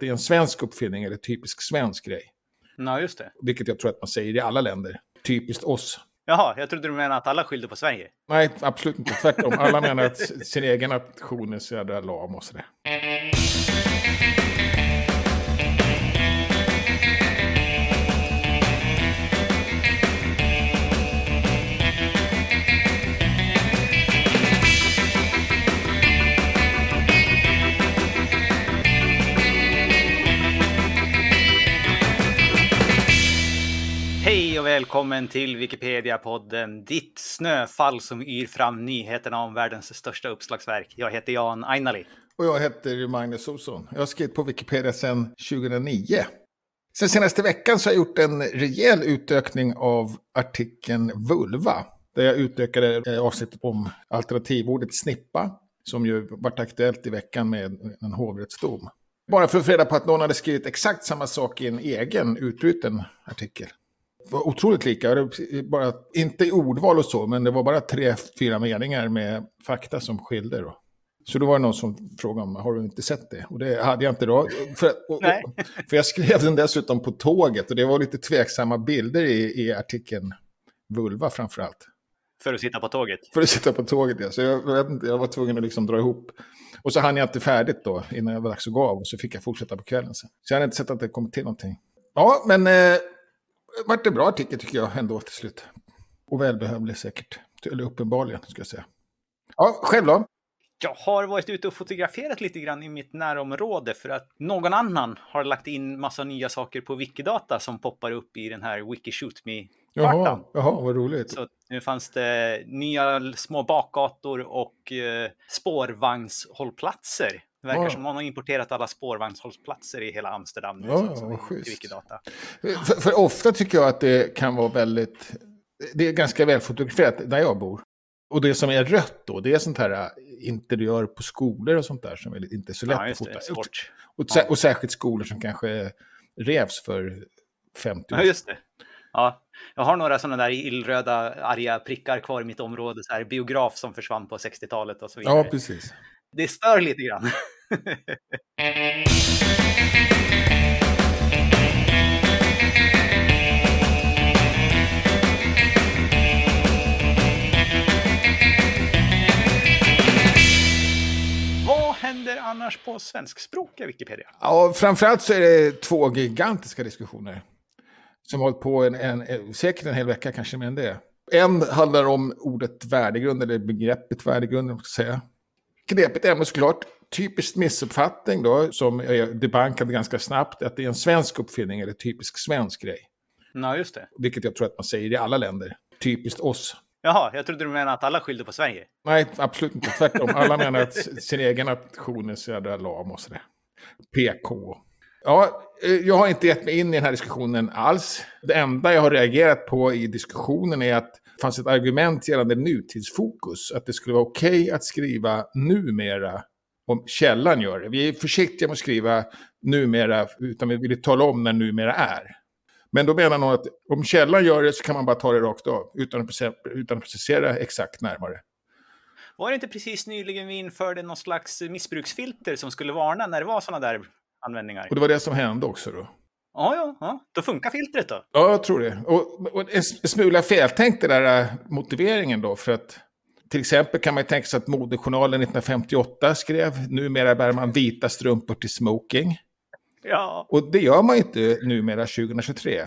Det är en svensk uppfinning eller typisk svensk grej. Ja, just det. Vilket jag tror att man säger i alla länder. Typiskt oss. Jaha, jag trodde du menade att alla skyllde på Sverige. Nej, absolut inte. Tvärtom. Alla menar att sin egen nation är så jävla lam och sådär. Hej och välkommen till Wikipedia-podden, ditt snöfall som yr fram nyheterna om världens största uppslagsverk. Jag heter Jan Ainali. Och jag heter Magnus Olsson. Jag har skrivit på Wikipedia sedan 2009. Sen senaste veckan så har jag gjort en rejäl utökning av artikeln Vulva. Där jag utökade eh, avsnittet om alternativordet snippa. Som ju varit aktuellt i veckan med en hovrättsdom. Bara för att få reda på att någon hade skrivit exakt samma sak i en egen utbruten artikel. Var otroligt lika. Bara, inte i ordval och så, men det var bara tre, fyra meningar med fakta som skilde. Då. Så då var det någon som frågade om, har du inte sett det? Och det hade jag inte då. För, och, för jag skrev den dessutom på tåget och det var lite tveksamma bilder i, i artikeln Vulva framför allt. För att sitta på tåget. För att sitta på tåget, ja. Så jag, jag var tvungen att liksom dra ihop. Och så hann jag inte färdigt då, innan jag var dags att gå av. Och så fick jag fortsätta på kvällen sen. Så jag hade inte sett att det kom till någonting. Ja, men eh, vart en bra artikel tycker jag ändå till slut. Och välbehövlig säkert. Eller uppenbarligen, ska jag säga. Ja, själv då? Jag har varit ute och fotograferat lite grann i mitt närområde för att någon annan har lagt in massa nya saker på Wikidata som poppar upp i den här Wikishoot Me-kartan. Jaha, jaha, vad roligt. Så nu fanns det nya små bakgator och eh, spårvagnshållplatser. Det verkar Ja. som man har importerat alla spårvagnshållplatser i hela Amsterdam nu. Ja, schysst. i Wikidata. För, för ofta tycker jag att det kan vara väldigt... Det är ganska välfotograferat där jag bor. Och det som är rött då, det är sånt här äh, interiör på skolor och sånt där som är inte så lätt Ja, att fota. Sport. Och, sä- och särskilt skolor som kanske revs för 50 Ja, år just det. Ja, jag har några sådana där illröda arga prickar kvar i mitt område. Så här biograf som försvann på 60-talet och så vidare. Ja, precis det stör lite grann. Vad händer annars på svenskspråkiga Wikipedia? Ja, framförallt så är det två gigantiska diskussioner. Som har hållit på en, en, eh, säkert en hel vecka, kanske mer än det. En handlar om ordet värdegrund, eller begreppet värdegrund, om man ska säga. Knepigt är såklart typisk missuppfattning då, som är debankad ganska snabbt, att det är en svensk uppfinning, eller typisk svensk grej. Ja, just det. Vilket jag tror att man säger i alla länder. Typiskt oss. Jaha, jag trodde du menade att alla skyllde på Sverige. Nej, absolut inte. Tvärtom. Alla menar att sin egen nation är så jävla lam och sådär. PK. Ja, eh, jag har inte gett mig in i den här diskussionen alls. Det enda jag har reagerat på i diskussionen är att fanns ett argument gällande nutidsfokus. Att det skulle vara okej att skriva numera om källan gör det. Vi är försiktiga med att skriva numera, utan vi vill tala om när numera är. Men då menar någon att om källan gör det så kan man bara ta det rakt av, utan att, utan att precisera exakt närmare. Var det inte precis nyligen vi införde någon slags missbruksfilter som skulle varna när det var sådana där användningar? Och det var det som hände också då. Ja, ja, ja. Då funkar filtret då. Ja, jag tror det. Och, och en smula feltänkt den där äh, motiveringen då. För att till exempel kan man ju tänka sig att modejournalen 1958 skrev numera bär man vita strumpor till smoking. Ja, Och det gör man ju inte numera 2023.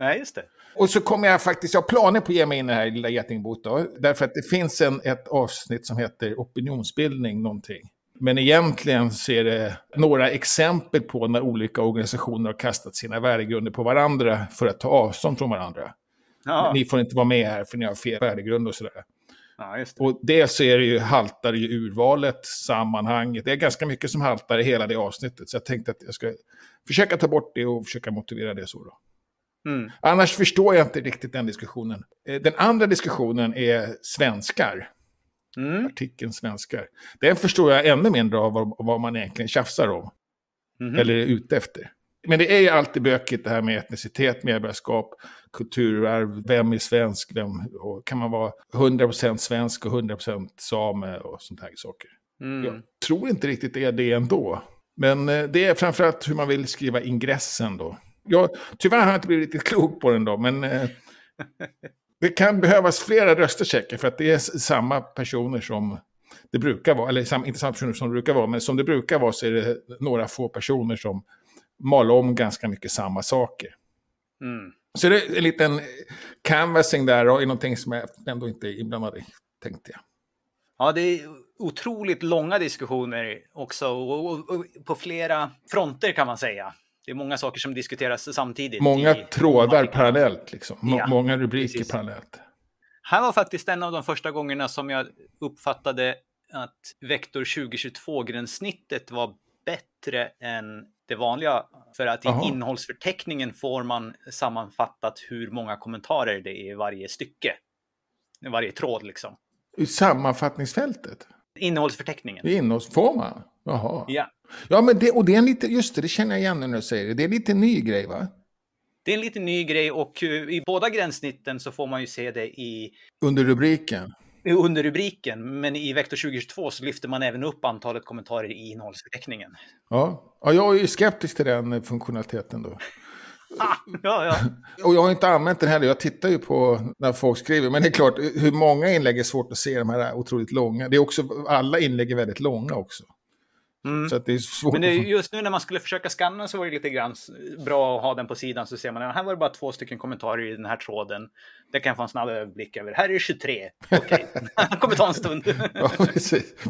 nej, just det. Och så kommer jag faktiskt, jag har planer på att ge mig in i det här lilla getingbot då. Därför att det finns en, ett avsnitt som heter opinionsbildning någonting. Men egentligen så är det några exempel på när olika organisationer har kastat sina värdegrunder på varandra för att ta avstånd från varandra. Ja, Ni får inte vara med här för ni har fel värdegrund och sådär. ja det. Och det så är det ju, haltar ju urvalet, sammanhanget. Det är ganska mycket som haltar i hela det avsnittet. Så jag tänkte att jag ska försöka ta bort det och försöka motivera det så då. Mm. Annars förstår jag inte riktigt den diskussionen. Eh, Den andra diskussionen är svenskar. Mm. Artikeln svenskar. Den förstår jag ännu mindre av vad, vad man egentligen tjafsar om. Mhm. Eller är ute efter. Men det är ju alltid bökigt det här med etnicitet, medborgarskap, kulturarv, vem är svensk, vem, kan man vara 100% svensk och 100% same och sånt här saker. Mm. Jag tror inte riktigt det är det ändå. Men eh, det är framförallt hur man vill skriva ingressen då. Jag, tyvärr har jag inte blivit riktigt klok på den då, men eh, det kan behövas flera röster säkert för att det är samma personer som det brukar vara. Eller inte samma personer som det brukar vara, men som det brukar vara så är det några få personer som maler om ganska mycket samma saker. Mm. Så det är en liten canvassing där och någonting som jag ändå inte är inblandad i, tänkte jag. Ja, det är otroligt långa diskussioner också och, och, och på flera fronter kan man säga. Det är många saker som diskuteras samtidigt. Många trådar parallellt, liksom. Ja, många rubriker precis. parallellt. Här var faktiskt en av de första gångerna som jag uppfattade att Vektor 2022-gränssnittet var bättre än det vanliga. För att i Aha. innehållsförteckningen får man sammanfattat hur många kommentarer det är i varje stycke. I varje tråd liksom. I sammanfattningsfältet? Innehållsförteckningen. I innehålls... Får man? Jaha. Ja. Ja, men det, och det är en lite, just det, det känner jag igen när du säger det. Det är en lite ny grej va? Det är en lite ny grej och eh, i båda gränssnitten så får man ju se det i... Under rubriken? Under rubriken, men i Vektor 2022 så lyfter man även upp antalet kommentarer i innehållsförteckningen. Ja, ja jag är ju skeptisk till den funktionaliteten då. Ah, ja, ja. Och jag har inte använt den heller. Jag tittar ju på när folk skriver. Men det är klart, hur många inlägg är svårt att se de här otroligt långa. Det är också, alla inlägg är väldigt långa också. Mm. Så det är svårt. Men det just nu när man skulle försöka skanna så var det lite grann bra att ha den på sidan så ser man att här var det bara två stycken kommentarer i den här tråden. Det kan jag få en snabb överblick över. Här är det 23. Okej, okay. det kommer ta en stund. ja.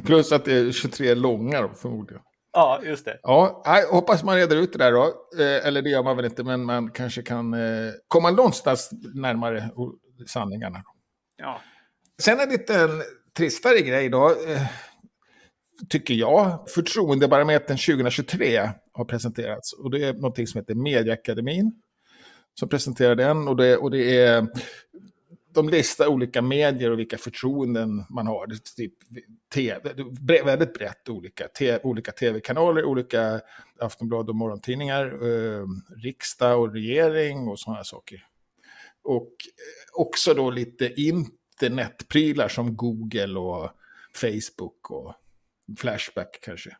Plus att det är 23 långa då, förmodligen. Ja, just det. Ja, hoppas man reder ut det där då. Eh, eller det gör man väl inte, men man kanske kan eh, komma någonstans närmare sanningarna. Ja. Sen en liten tristare grej då. Eh, tycker jag, förtroendebarometern 2023 har presenterats. Och det är någonting som heter Medieakademin som presenterar den. Och det, och det är, de listar olika medier och vilka förtroenden man har. Det är typ TV, väldigt brett olika. TV, olika tv-kanaler, olika Aftonblad och morgontidningar, eh, riksdag och regering och sådana saker. Och eh, också då lite internetprylar som Google och Facebook och Flashback kanske.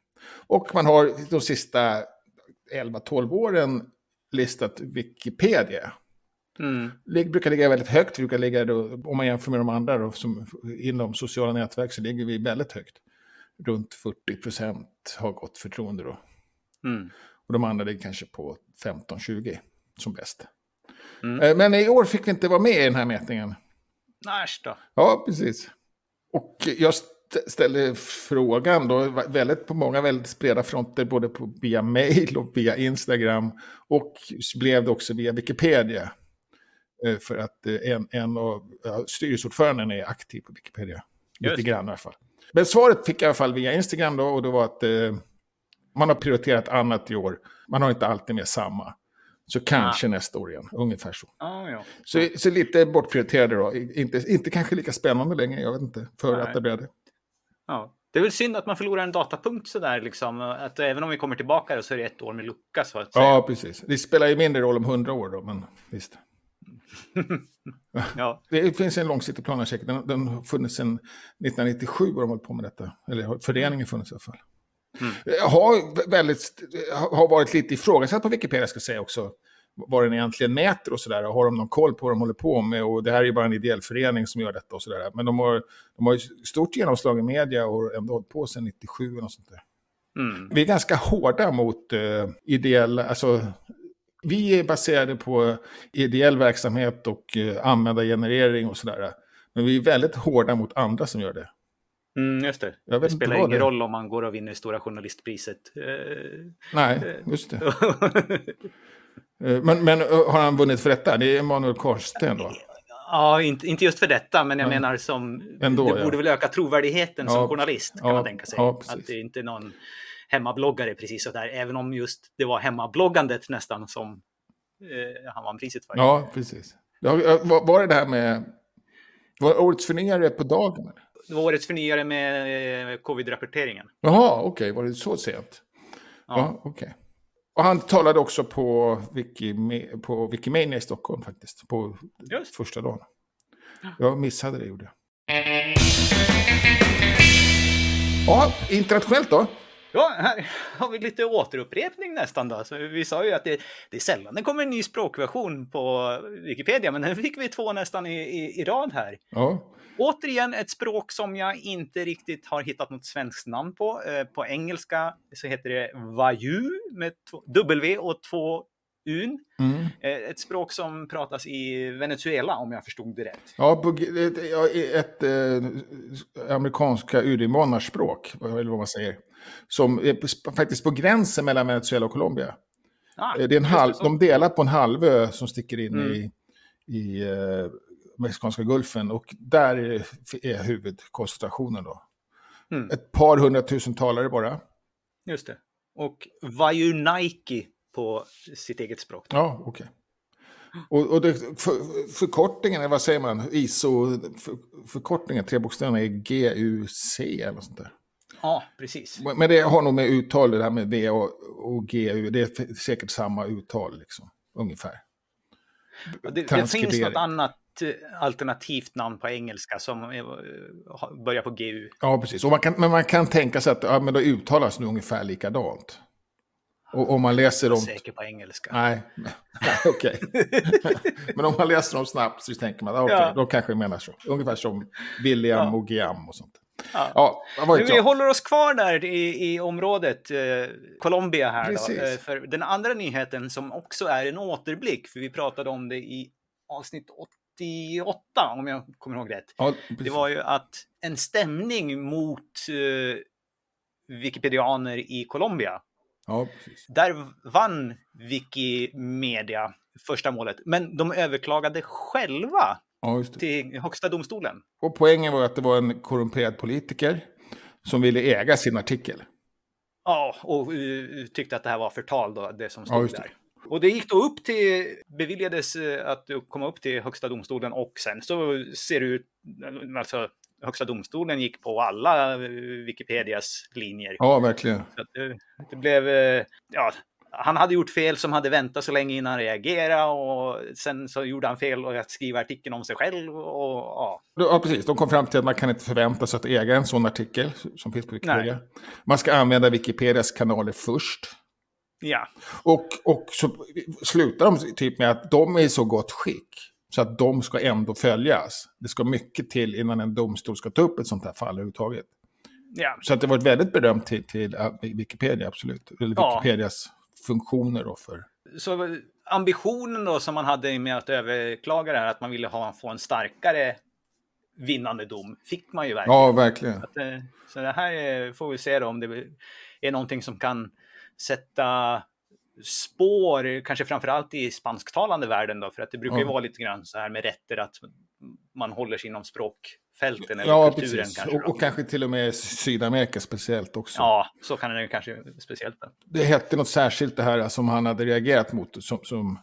Och man har de sista 11-12 åren listat Wikipedia. Mm. brukar ligga väldigt högt, brukar ligga då, om man jämför med de andra då, som inom sociala nätverk så ligger vi väldigt högt. Runt 40 procent har gått förtroende då. Mm. Och de andra ligger kanske på 15-20 som bäst. Mm. Eh, men i år fick vi inte vara med i den här mätningen. Äsch då. Ja, precis. Och just ställde frågan då, väldigt, på många väldigt breda fronter, både på, via mail och via Instagram. Och blev det också via Wikipedia. Eh, för att eh, en, en av ja, styrelseordföranden är aktiv på Wikipedia. Just. Lite grann i alla fall. Men svaret fick jag i alla fall via Instagram då, och det var att eh, man har prioriterat annat i år. Man har inte alltid med samma. Så kanske ah. nästa år igen, ungefär så. Ah, ja. så. Så lite bortprioriterade då. Inte, inte kanske lika spännande längre, jag vet inte, för Nej. att det blev det. Ja. Det är väl synd att man förlorar en datapunkt sådär liksom. Att även om vi kommer tillbaka så är det ett år med lucka så att säga. Ja, precis. Det spelar ju mindre roll om hundra år då, men visst. ja. Det finns en långsiktig plan säkert. Den, den har funnits sedan 1997 och de har hållit på med detta. Eller föreningen funnits i alla fall. Mm. Har, väldigt, har varit lite ifrågasatt på Wikipedia ska jag säga också vad den egentligen mäter och sådär. Har de någon koll på vad de håller på med? Och det här är ju bara en ideell förening som gör detta och sådär. Men de har, de har stort genomslag i media och ändå hållit på sedan 97 och sånt där. Mm. Vi är ganska hårda mot uh, ideella, alltså vi är baserade på ideell verksamhet och uh, användargenerering och sådär. Men vi är väldigt hårda mot andra som gör det. Mm, just det. det spelar ingen det. roll om man går och vinner Stora Journalistpriset. Uh, Nej, just det. Eh, men, men eh, har han vunnit för detta? Det är Emanuel Karsten då? Ja, inte, inte just för detta, men jag men, menar som... Ändå, det borde ja. väl öka trovärdigheten ja, som journalist, kan ja, man tänka sig. att det är inte någon hemmabloggare precis sådär, även om just det var hemmabloggandet nästan som eh, han vann priset för. Ja, precis. Var, var det det här med... Var årets förnyare på dagen? Det var årets förnyare med eh, covid-rapporteringen. Jaha, okej, okay. var det så sent? Ja, ja okej. Okay. Och han talade också på, Wiki, på Wikimania i Stockholm faktiskt. På Just. första dagen. Jag missade det, gjorde jag. Ja, internationellt då. Ja, här har vi lite återupprepning nästan då. Så vi sa ju att det, det är sällan det kommer en ny språkversion på Wikipedia, men nu fick vi två nästan i, i, i rad här. Ja. Återigen ett språk som jag inte riktigt har hittat något svenskt namn på. Eh, på engelska så heter det Vayu med W och två Un. Mm. Eh, ett språk som pratas i Venezuela om jag förstod det rätt. Ja, ett, ett, ett eh, amerikanska urinvånarspråk, eller vad man säger. Som är faktiskt på gränsen mellan Venezuela och Colombia. Ah, det är en halv, de delar på en halvö som sticker in mm. i, i Mexikanska gulfen och där är, huvudkoncentrationen då. Mm. Ett par hundratusen talare bara. Just det. Och Vayunaiki på sitt eget språk. Ja, okej. Okay. Och, och det, för, förkortningen, vad säger man, ISO, för, tre bokstäverna är GUC eller något sånt där. Ja, precis. Men det har nog med uttal, det här med V och, och GU, det är säkert samma uttal liksom, ungefär. Det, det finns något annat eh, alternativt namn på engelska som börjar på GU. Ja, precis. Man kan, men man kan tänka sig att ja, men det uttalas nu ungefär likadant. Och om man läser dem... Jag är säker på engelska. Nej, okej. Men om man läser dem snabbt så tänker man, okej, okay, ja. då kanske menar så. Ungefär som William ja. och Guillaume och sånt. Ja. Ja, vi håller oss kvar där i, i området, eh, Colombia här då. Eh, för den andra nyheten som också är en återblick, för vi pratade om det i avsnitt 88 om jag kommer ihåg rätt. Ja, det var ju att en stämning mot eh, Wikipedianer i Colombia Ja, Där vann Wikimedia första målet, men de överklagade själva ja, till Högsta domstolen. Och poängen var att det var en korrumperad politiker som ville äga sin artikel. Ja, och uh, tyckte att det här var förtal då, det som stod ja, där. Och det gick då upp till, beviljades uh, att komma upp till Högsta domstolen och sen så ser det ut, alltså Högsta domstolen gick på alla eh, Wikipedias linjer. Ja, verkligen. Det, det, blev, eh, ja, han hade gjort fel som hade väntat så länge innan han reagerade och sen så gjorde han fel och att skriva artikeln om sig själv. Och, ja. ja, precis. De kom fram till att man kan inte förvänta sig att äga en sån artikel som finns på Wikipedia. Nej. Man ska använda Wikipedias kanaler först. Ja. Och, och så slutar de typ med att de är i så gott skick så att de ska ändå följas. Det ska mycket till innan en domstol ska ta upp ett sånt här fall överhuvudtaget. Ja. Så att det var ett väldigt berömt till, till Wikipedia, absolut. Eller Wikipedias ja. funktioner då för... Så ambitionen då som man hade med att överklaga det här, att man ville ha, få en starkare vinnande dom, fick man ju verkligen. Ja, verkligen. Att, eh, så det här får vi se då om det är någonting som kan sätta spår, kanske framförallt i spansktalande världen då, för att det brukar ju vara lite grann så här med rätter att man håller sig inom språkfälten eller ja, kulturen. Precis. Kanske, och, och, kanske till och med Sydamerika speciellt också. Ja, så kan det kanske speciellt. Det hette något särskilt det här som han hade reagerat mot, som, som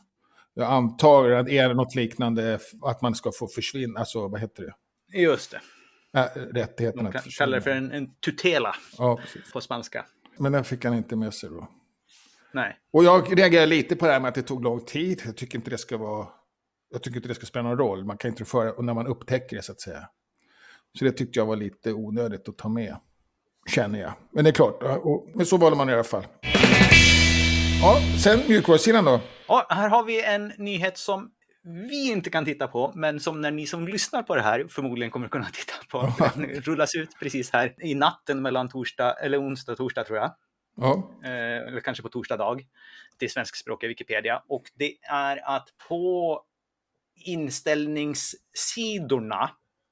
jag antar att är något liknande, att man ska få försvinna, alltså vad heter det? Just det. Äh, rättigheterna. De kallar det för en, en tutela ja, på spanska. Men den fick han inte med sig då. Nej. Och jag reagerar lite på det här med att det tog lång tid. Jag tycker inte det ska vara... Jag tycker inte det ska spela någon roll. Man kan inte föra, när man upptäcker det så att säga. Så det tyckte jag var lite onödigt att ta med. Känner jag. Men det är klart, och, men så valde man i alla fall. Ja, sen mjukvarusidan då? Ja, här har vi en nyhet som vi inte kan titta på, men som när ni som lyssnar på det här förmodligen kommer kunna titta på. Den rullas ut precis här i natten mellan torsdag, eller onsdag och torsdag tror jag. Ja. Eh, eller kanske på torsdag dag, till svenskspråkiga Wikipedia. Och det är att på inställningssidorna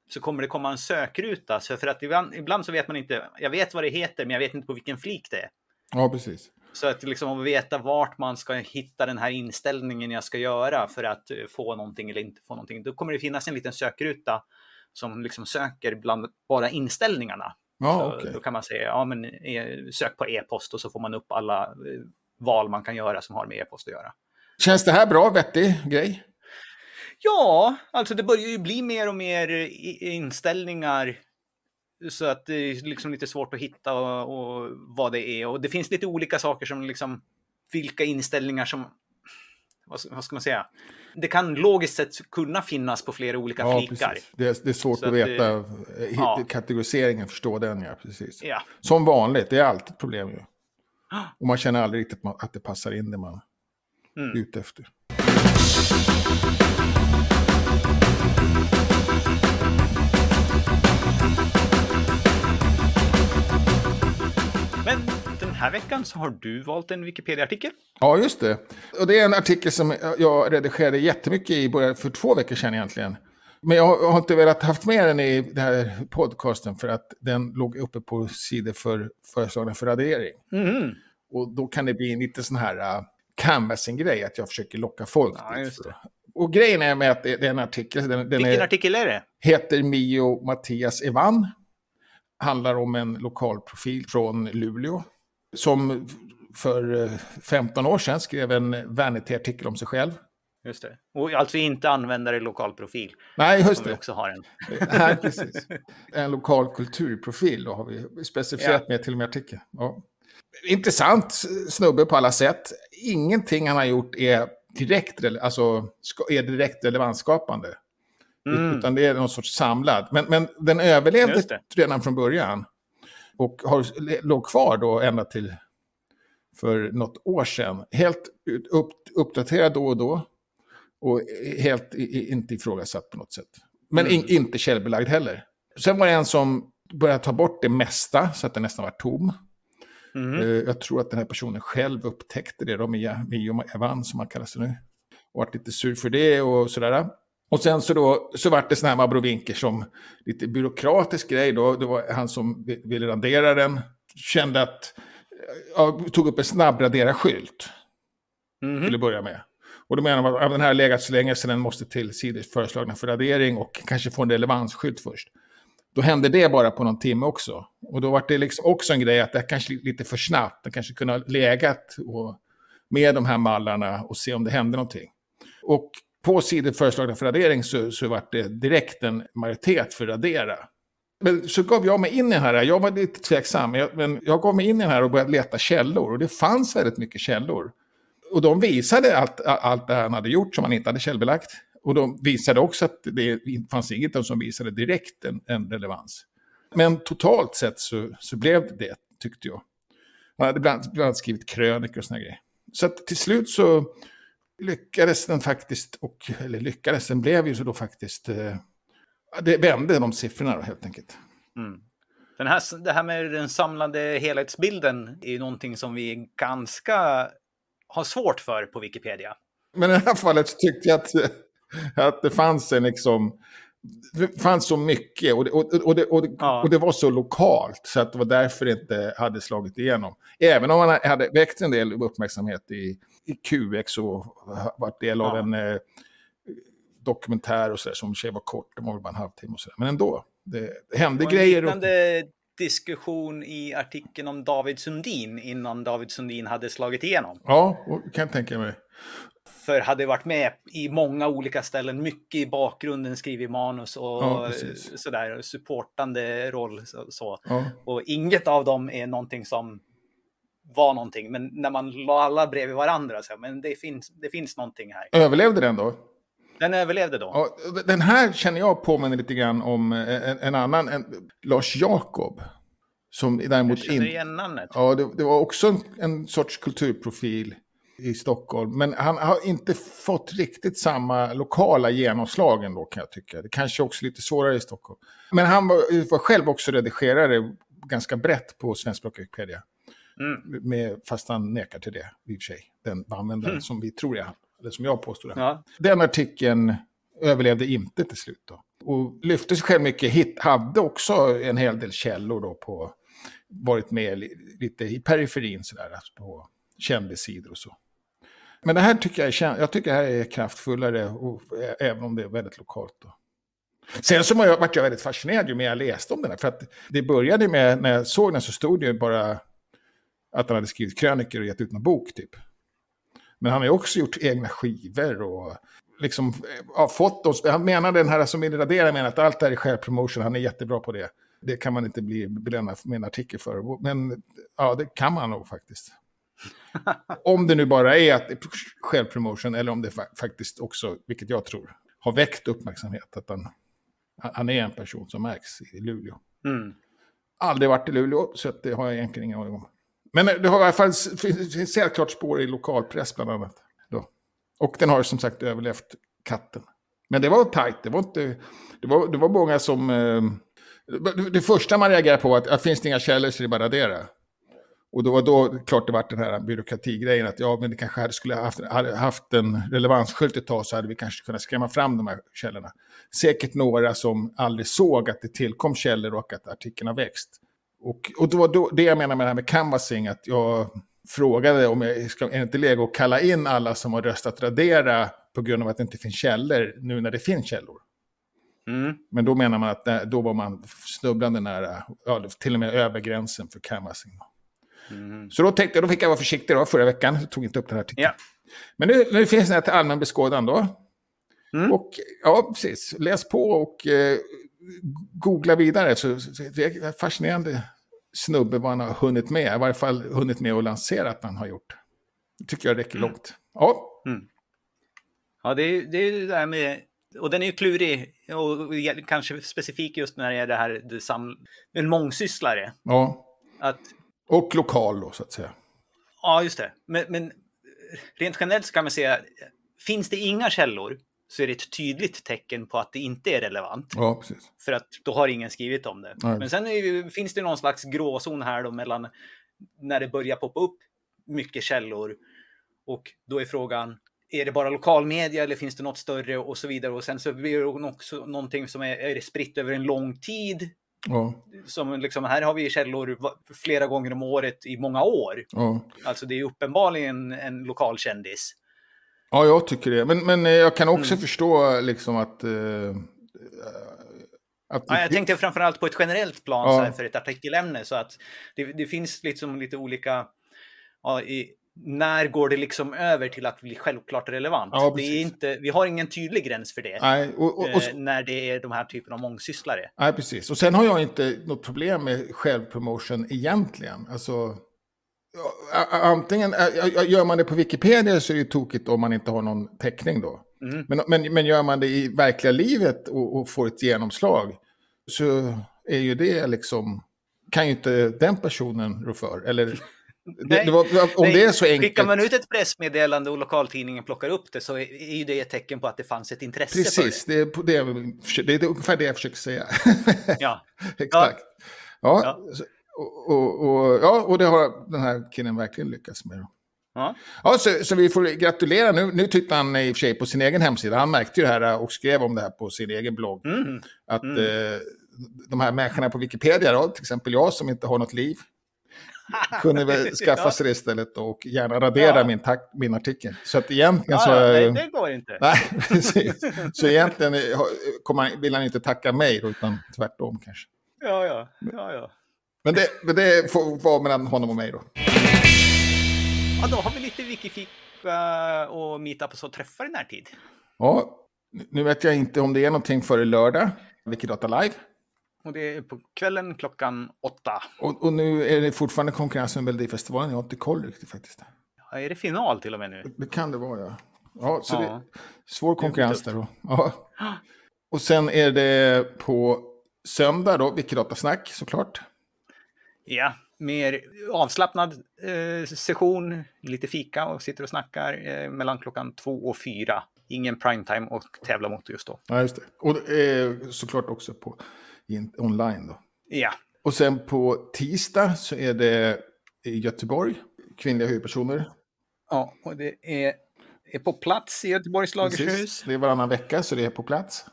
så kommer det komma en sökruta. Så för att ibland, ibland så vet man inte, jag vet vad det heter, men jag vet inte på vilken flik det är. Ja, precis. Så att liksom veta vart man ska hitta den här inställningen jag ska göra för att eh, få någonting eller inte få någonting. Då kommer det finnas en liten sökruta som liksom söker bland bara inställningarna. Ja, okay. Då kan man säga, ja men e, sök på e-post och så får man upp alla eh, val man kan göra som har med e-post att göra. Känns det här bra, vettig grej? Ja, alltså det börjar ju bli mer och mer inställningar så att det är liksom lite svårt att hitta och, och vad det är. Och det finns lite olika saker som liksom vilka inställningar som vad, ska man säga? Det kan logiskt sett kunna finnas på flera olika ja, flikar. Det är, det är svårt Så att veta det, ja. kategoriseringen, förstå den ja, precis. Ja. Som vanligt, det är alltid ett problem ju. Och man känner aldrig riktigt att det passar in det man mm. är ute efter. Men den här veckan så har du valt en Wikipedia-artikel. Ja, just det. Och det är en artikel som jag redigerade jättemycket i början för två veckor sedan egentligen. Men jag har inte velat haft med den i den här podcasten för att den låg uppe på sidor för föreslagna för radering. Mm. Och då kan det bli en lite sån här uh, canvassing-grej, att jag försöker locka folk. Ja, just det. Och grejen är med att det är en artikel. Den, den Vilken är, artikel är det? Heter Mio Mattias Evan. Handlar om en lokal profil från Luleå. Som för 15 uh, år sedan skrev en Vanity-artikel om sig själv. Just det. Och alltså inte användare lokalprofil. Nej, just det. också har en. Nej, precis. En lokal kulturprofil då har vi specificerat ja. med till och med artikeln. Ja intressant snubbe på alla sätt. Ingenting han har gjort är direkt, alltså, är direkt relevansskapande. Mm. Utan det är någon sorts samlad. Men, men den överlevde redan från början. Och har, låg kvar då ända till för något år sedan. Helt upp, uppdaterad då och då. Och helt inte ifrågasatt på något sätt. Men mm. in, inte källbelagd heller. Sen var det en som började ta bort det mesta så att den nästan var tom. Mm. Jag tror att den här personen själv upptäckte det, då, Mia, Mio Evan som han kallar sig nu. Och varit lite sur för det och sådär. Och sen så då så vart det sådana här abrovinker som lite byråkratisk grej då. Det var han som ville radera den. Kände att, ja, tog upp en snabbradera-skylt. Mm. Till att börja med. Och då menar man att den här har legat så länge så den måste till sidors föreslagna för radering och kanske få en relevansskylt först. Då hände det bara på någon timme också. Och då var det liksom också en grej att det kanske lite för snabbt. Den kanske kunde ha legat och, med de här mallarna och se om det hände någonting. Och på sidor föreslagna för radering så, så var det direkt en majoritet för radera. Men så gav jag mig in i den här, jag var lite tveksam, men jag gav mig in i den här och började leta källor. Och det fanns väldigt mycket källor. Och de visade allt, allt det han hade gjort som han inte hade källbelagt. Och de visade också att det fanns inget som visade direkt en, en relevans. Men totalt sett så, så blev det det, tyckte jag. Han hade bland, bland annat skrivit krönikor och såna grejer. Så att till slut så lyckades den faktiskt, och, eller lyckades, den blev ju så då faktiskt, eh, det vände de siffrorna då helt enkelt. Mm. Den här, det här med den samlade helhetsbilden är ju någonting som vi ganska har svårt för på Wikipedia. Men i det här fallet tyckte jag att att det fanns en liksom... Det fanns så mycket och det, och, och, det, och, det, ja. och det var så lokalt så att det var därför det inte hade slagit igenom. Även om man hade väckt en del uppmärksamhet i, i QX och varit del av ja. en eh, dokumentär och så där, som i var kort, det var väl bara en halvtimme och så där. Men ändå, det, det hände och grejer. En liknande diskussion i artikeln om David Sundin innan David Sundin hade slagit igenom. Ja, kan jag tänka mig. För hade varit med i många olika ställen, mycket i bakgrunden, skrivit manus och ja, sådär, supportande roll. Så, så. Ja. Och inget av dem är någonting som var någonting, men när man la alla bredvid varandra, så, men det finns, det finns någonting här. Överlevde den då? Den överlevde då. Ja, den här känner jag påminner lite grann om en, en annan, en, Lars Jakob. Som däremot jag känner igen namnet. Ja, det, det var också en, en sorts kulturprofil i Stockholm. Men han har inte fått riktigt samma lokala genomslag ändå kan jag tycka. Det kanske också är lite svårare i Stockholm. Men han var, var själv också redigerare ganska brett på svenskspråkiga Wikipedia. Mm. Med, fast han nekar till det, i och för sig. Den användaren mm. som vi tror är han, eller som jag påstår är ja. Den artikeln överlevde inte till slut då. Och lyfte sig själv mycket hit, hade också en hel del källor då på, varit med lite i periferin sådär, alltså på kändissidor och så. Men det här tycker jag, jag tycker det här är kraftfullare, och, även om det är väldigt lokalt. Då. Sen så var jag, var jag väldigt fascinerad ju mer jag läste om den här. För att det började med, när jag såg den så stod det ju bara att han hade skrivit krönikor och gett ut en bok typ. Men han har ju också gjort egna skivor och liksom ja, fått oss. Han menar den här som vill radera menar att allt det här är självpromotion, han är jättebra på det. Det kan man inte bli belönad med en artikel för. Men ja, det kan man nog faktiskt. om det nu bara är att självpromotion eller om det faktiskt också, vilket jag tror, har väckt uppmärksamhet. Att han, han är en person som märks i Luleå. Mm. Aldrig varit i Luleå, så det har jag egentligen ingen aning om. Men eh, det har i alla fall finns helt klart spår i lokalpress bland annat. Då. Och den har som sagt överlevt katten. Men det var tajt, det var inte... Det var, det var många som... Eh, det första man reagerar på var att, att finns det inga källor så är det bara radera. Och då var då klart det var den här byråkratigrejen att ja, men det kanske hade, skulle haft, hade haft en relevansskylt ett tag så hade vi kanske kunnat skrämma fram de här källorna. Säkert några som aldrig såg att det tillkom källor och att artikeln har växt. Och, och då då, det jag menar med det här med canvassing, att jag frågade om jag ska, är det inte läge att kalla in alla som har röstat radera på grund av att det inte finns källor nu när det finns källor. Mm. Men då menar man att då var man snubblande nära, ja, till och med över gränsen för canvassing. Mm. Så då tänkte jag, då fick jag vara försiktig då, förra veckan, jag tog inte upp den här artikeln. Ja. Men nu, nu finns den här till allmän beskådan då. Mm. Och ja, precis, läs på och eh, googla vidare. Så, så, det är fascinerande snubbe vad han har hunnit med. I varje fall hunnit med och lansera att han har gjort. Det tycker jag räcker mm. långt. Ja. Mm. Ja, det är, det är det där med... Och den är ju klurig och kanske specifik just när det är det här det sam, en mångsysslare. Ja. Att, och lokal då, så att säga. Ja, just det. Men, men rent generellt så kan man säga, finns det inga källor så är det ett tydligt tecken på att det inte är relevant. Ja, precis. För att då har ingen skrivit om det. Nej. Men sen ju, finns det någon slags gråzon här då mellan när det börjar poppa upp mycket källor och då är frågan, är det bara lokalmedia eller finns det något större och så vidare. Och sen så blir det också någonting som är, är spritt över en lång tid. Ja. Som liksom, här har vi källor flera gånger om året i många år. Ja. Alltså det är uppenbarligen en lokal kändis. Ja, jag tycker det. Men, men jag kan också mm. förstå liksom att... Uh, att ja, jag tänkte framförallt på ett generellt plan ja. så här, för ett artikelämne. Så att det, det finns liksom lite olika... Ja, i, när går det liksom över till att bli självklart relevant? Ja, det är inte, vi har ingen tydlig gräns för det. Nej, och, och, och, eh, när det är de här typen av mångsysslare. Nej, precis. Och sen har jag inte något problem med självpromotion egentligen. Alltså, antingen, gör man det på Wikipedia så är det tokigt om man inte har någon täckning då. Mm. Men, men, men gör man det i verkliga livet och, och, får ett genomslag så är ju det liksom, kan ju inte den personen rå för. Eller det, det var, om nej, det är så enkelt. Skickar man ut ett pressmeddelande och lokaltidningen plockar upp det så är ju det ett tecken på att det fanns ett intresse Precis, det. Precis, det, det, är ungefär det jag försöker säga. Ja. Exakt. Ja. ja. Och, och, och, ja, och det har den här killen verkligen lyckats med. Ja. Ja, så, så vi får gratulera. Nu, nu tyckte han i och för sig på sin egen hemsida, han märkte ju det här och skrev om det här på sin egen blogg. Mm. Att mm. Eh, de här människorna på Wikipedia, då, till exempel jag som inte har något liv, kunde väl skaffa sig det istället och gärna radera ja. min, min artikel. Så att egentligen ja, så... Nej, det går inte. Nej, precis. Så egentligen kommer, vill han inte tacka mig, då, utan tvärtom kanske. Ja, ja. ja, ja. Men det, men det får vara mellan honom och mig då. Ja, då har vi lite Wikifika och meetup som träffar i närtid. Ja, nu vet jag inte om det är någonting före lördag, Wikidata Live. Och det är på kvällen klockan åtta. Och, och nu är det fortfarande konkurrens med Melodifestivalen. Jag har inte koll riktigt faktiskt. Ja, är det final till och med nu? Det kan det vara, ja. Ja, så ja. det är svår konkurrens där då. Ja. Och sen är det på söndag då, Wikidata-snack såklart. Ja, mer avslappnad eh, session, lite fika och sitter och snackar eh, mellan klockan två och fyra. Ingen primetime och tävla mot just då. Ja, just det. Och eh, såklart också på in, online då. Ja. Och sen på tisdag så är det i Göteborg, kvinnliga huvudpersoner. Ja, och det är, är på plats i Göteborgs lagerhus. Det är varannan vecka så det är på plats.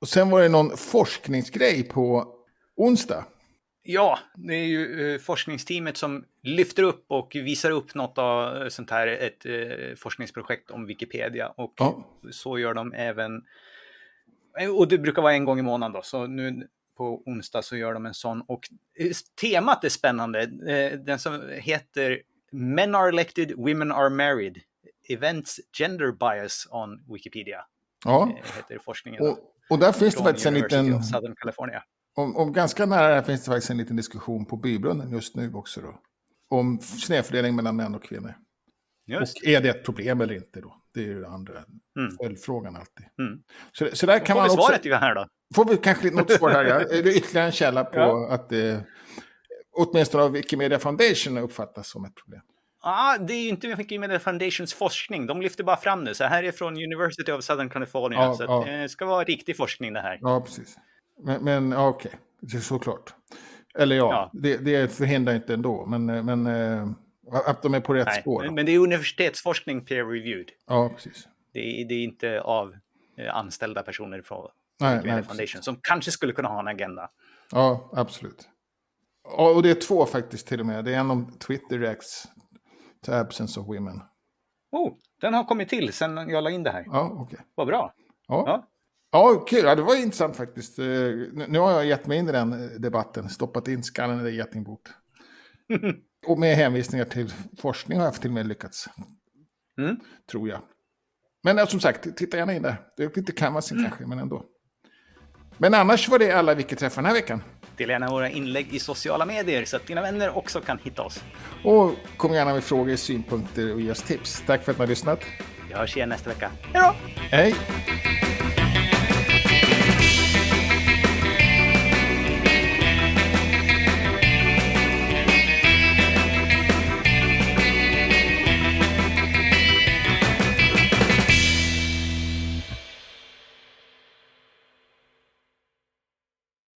Och sen var det någon forskningsgrej på onsdag. Ja, det är ju eh, forskningsteamet som lyfter upp och visar upp något av sånt här, ett eh, forskningsprojekt om Wikipedia. Och ja. så gör de även, eh, och det brukar vara en gång i månaden då, så nu på onsdag så gör de en sån. Och temat är spännande, den som heter Men are elected, women are married. Events Gender Bias on Wikipedia. Ja, heter forskningen. Och, och där finns det faktiskt en liten... Southern California om, om ganska nära här finns det faktiskt en liten diskussion på bybrunnen just nu också. Då. om snedfördelning mellan män och kvinnor. Just. Och är det ett problem eller inte då? Det är ju den andra mm. följdfrågan alltid. Mm. Så, så där kan får man vi svaret också... här då? Får vi kanske något svar här, ja. Är det ytterligare en källa på ja. att det åtminstone av Wikimedia Foundation uppfattas som ett problem? Ja, ah, det är ju inte Wikimedia Foundations forskning. De lyfter bara fram det. Så här är från University of Southern California. Ja, så ja. det ska vara riktig forskning det här. Ja, precis. Men, men okej, okay. såklart. Eller ja, ja. Det, det förhindrar inte ändå. Men, men eh, att de är på rätt Nej, spår. Men, men det är universitetsforskning peer-reviewed. Ja, precis. Det är, det är inte av eh, anställda personer från nej, nej, Foundation precis. som kanske skulle kunna ha en agenda. Ja, absolut. Ja, och det är två faktiskt till och med. Det är en om Twitter reacts to absence of women. Oh, den har kommit till sen jag la in det här. Ja, okej. Okay. Vad bra. Ja. ja. Ja, kul. Ja, det var intressant faktiskt. Eh, nu har jag gett mig in i den eh, debatten, stoppat in skallen i det getingbort. och med hänvisningar till forskning har jag till och med lyckats. Mm. Tror jag. Men ja, som sagt, titta gärna in där. Det är lite canvasen mm. kanske, men ändå. Men annars var det alla vi träffar den här veckan. Dela gärna våra inlägg i sociala medier så att dina vänner också kan hitta oss. Och kom gärna med frågor, synpunkter och ge oss tips. Tack för att ni har lyssnat. Vi hörs igen nästa vecka. Hej då! Hej!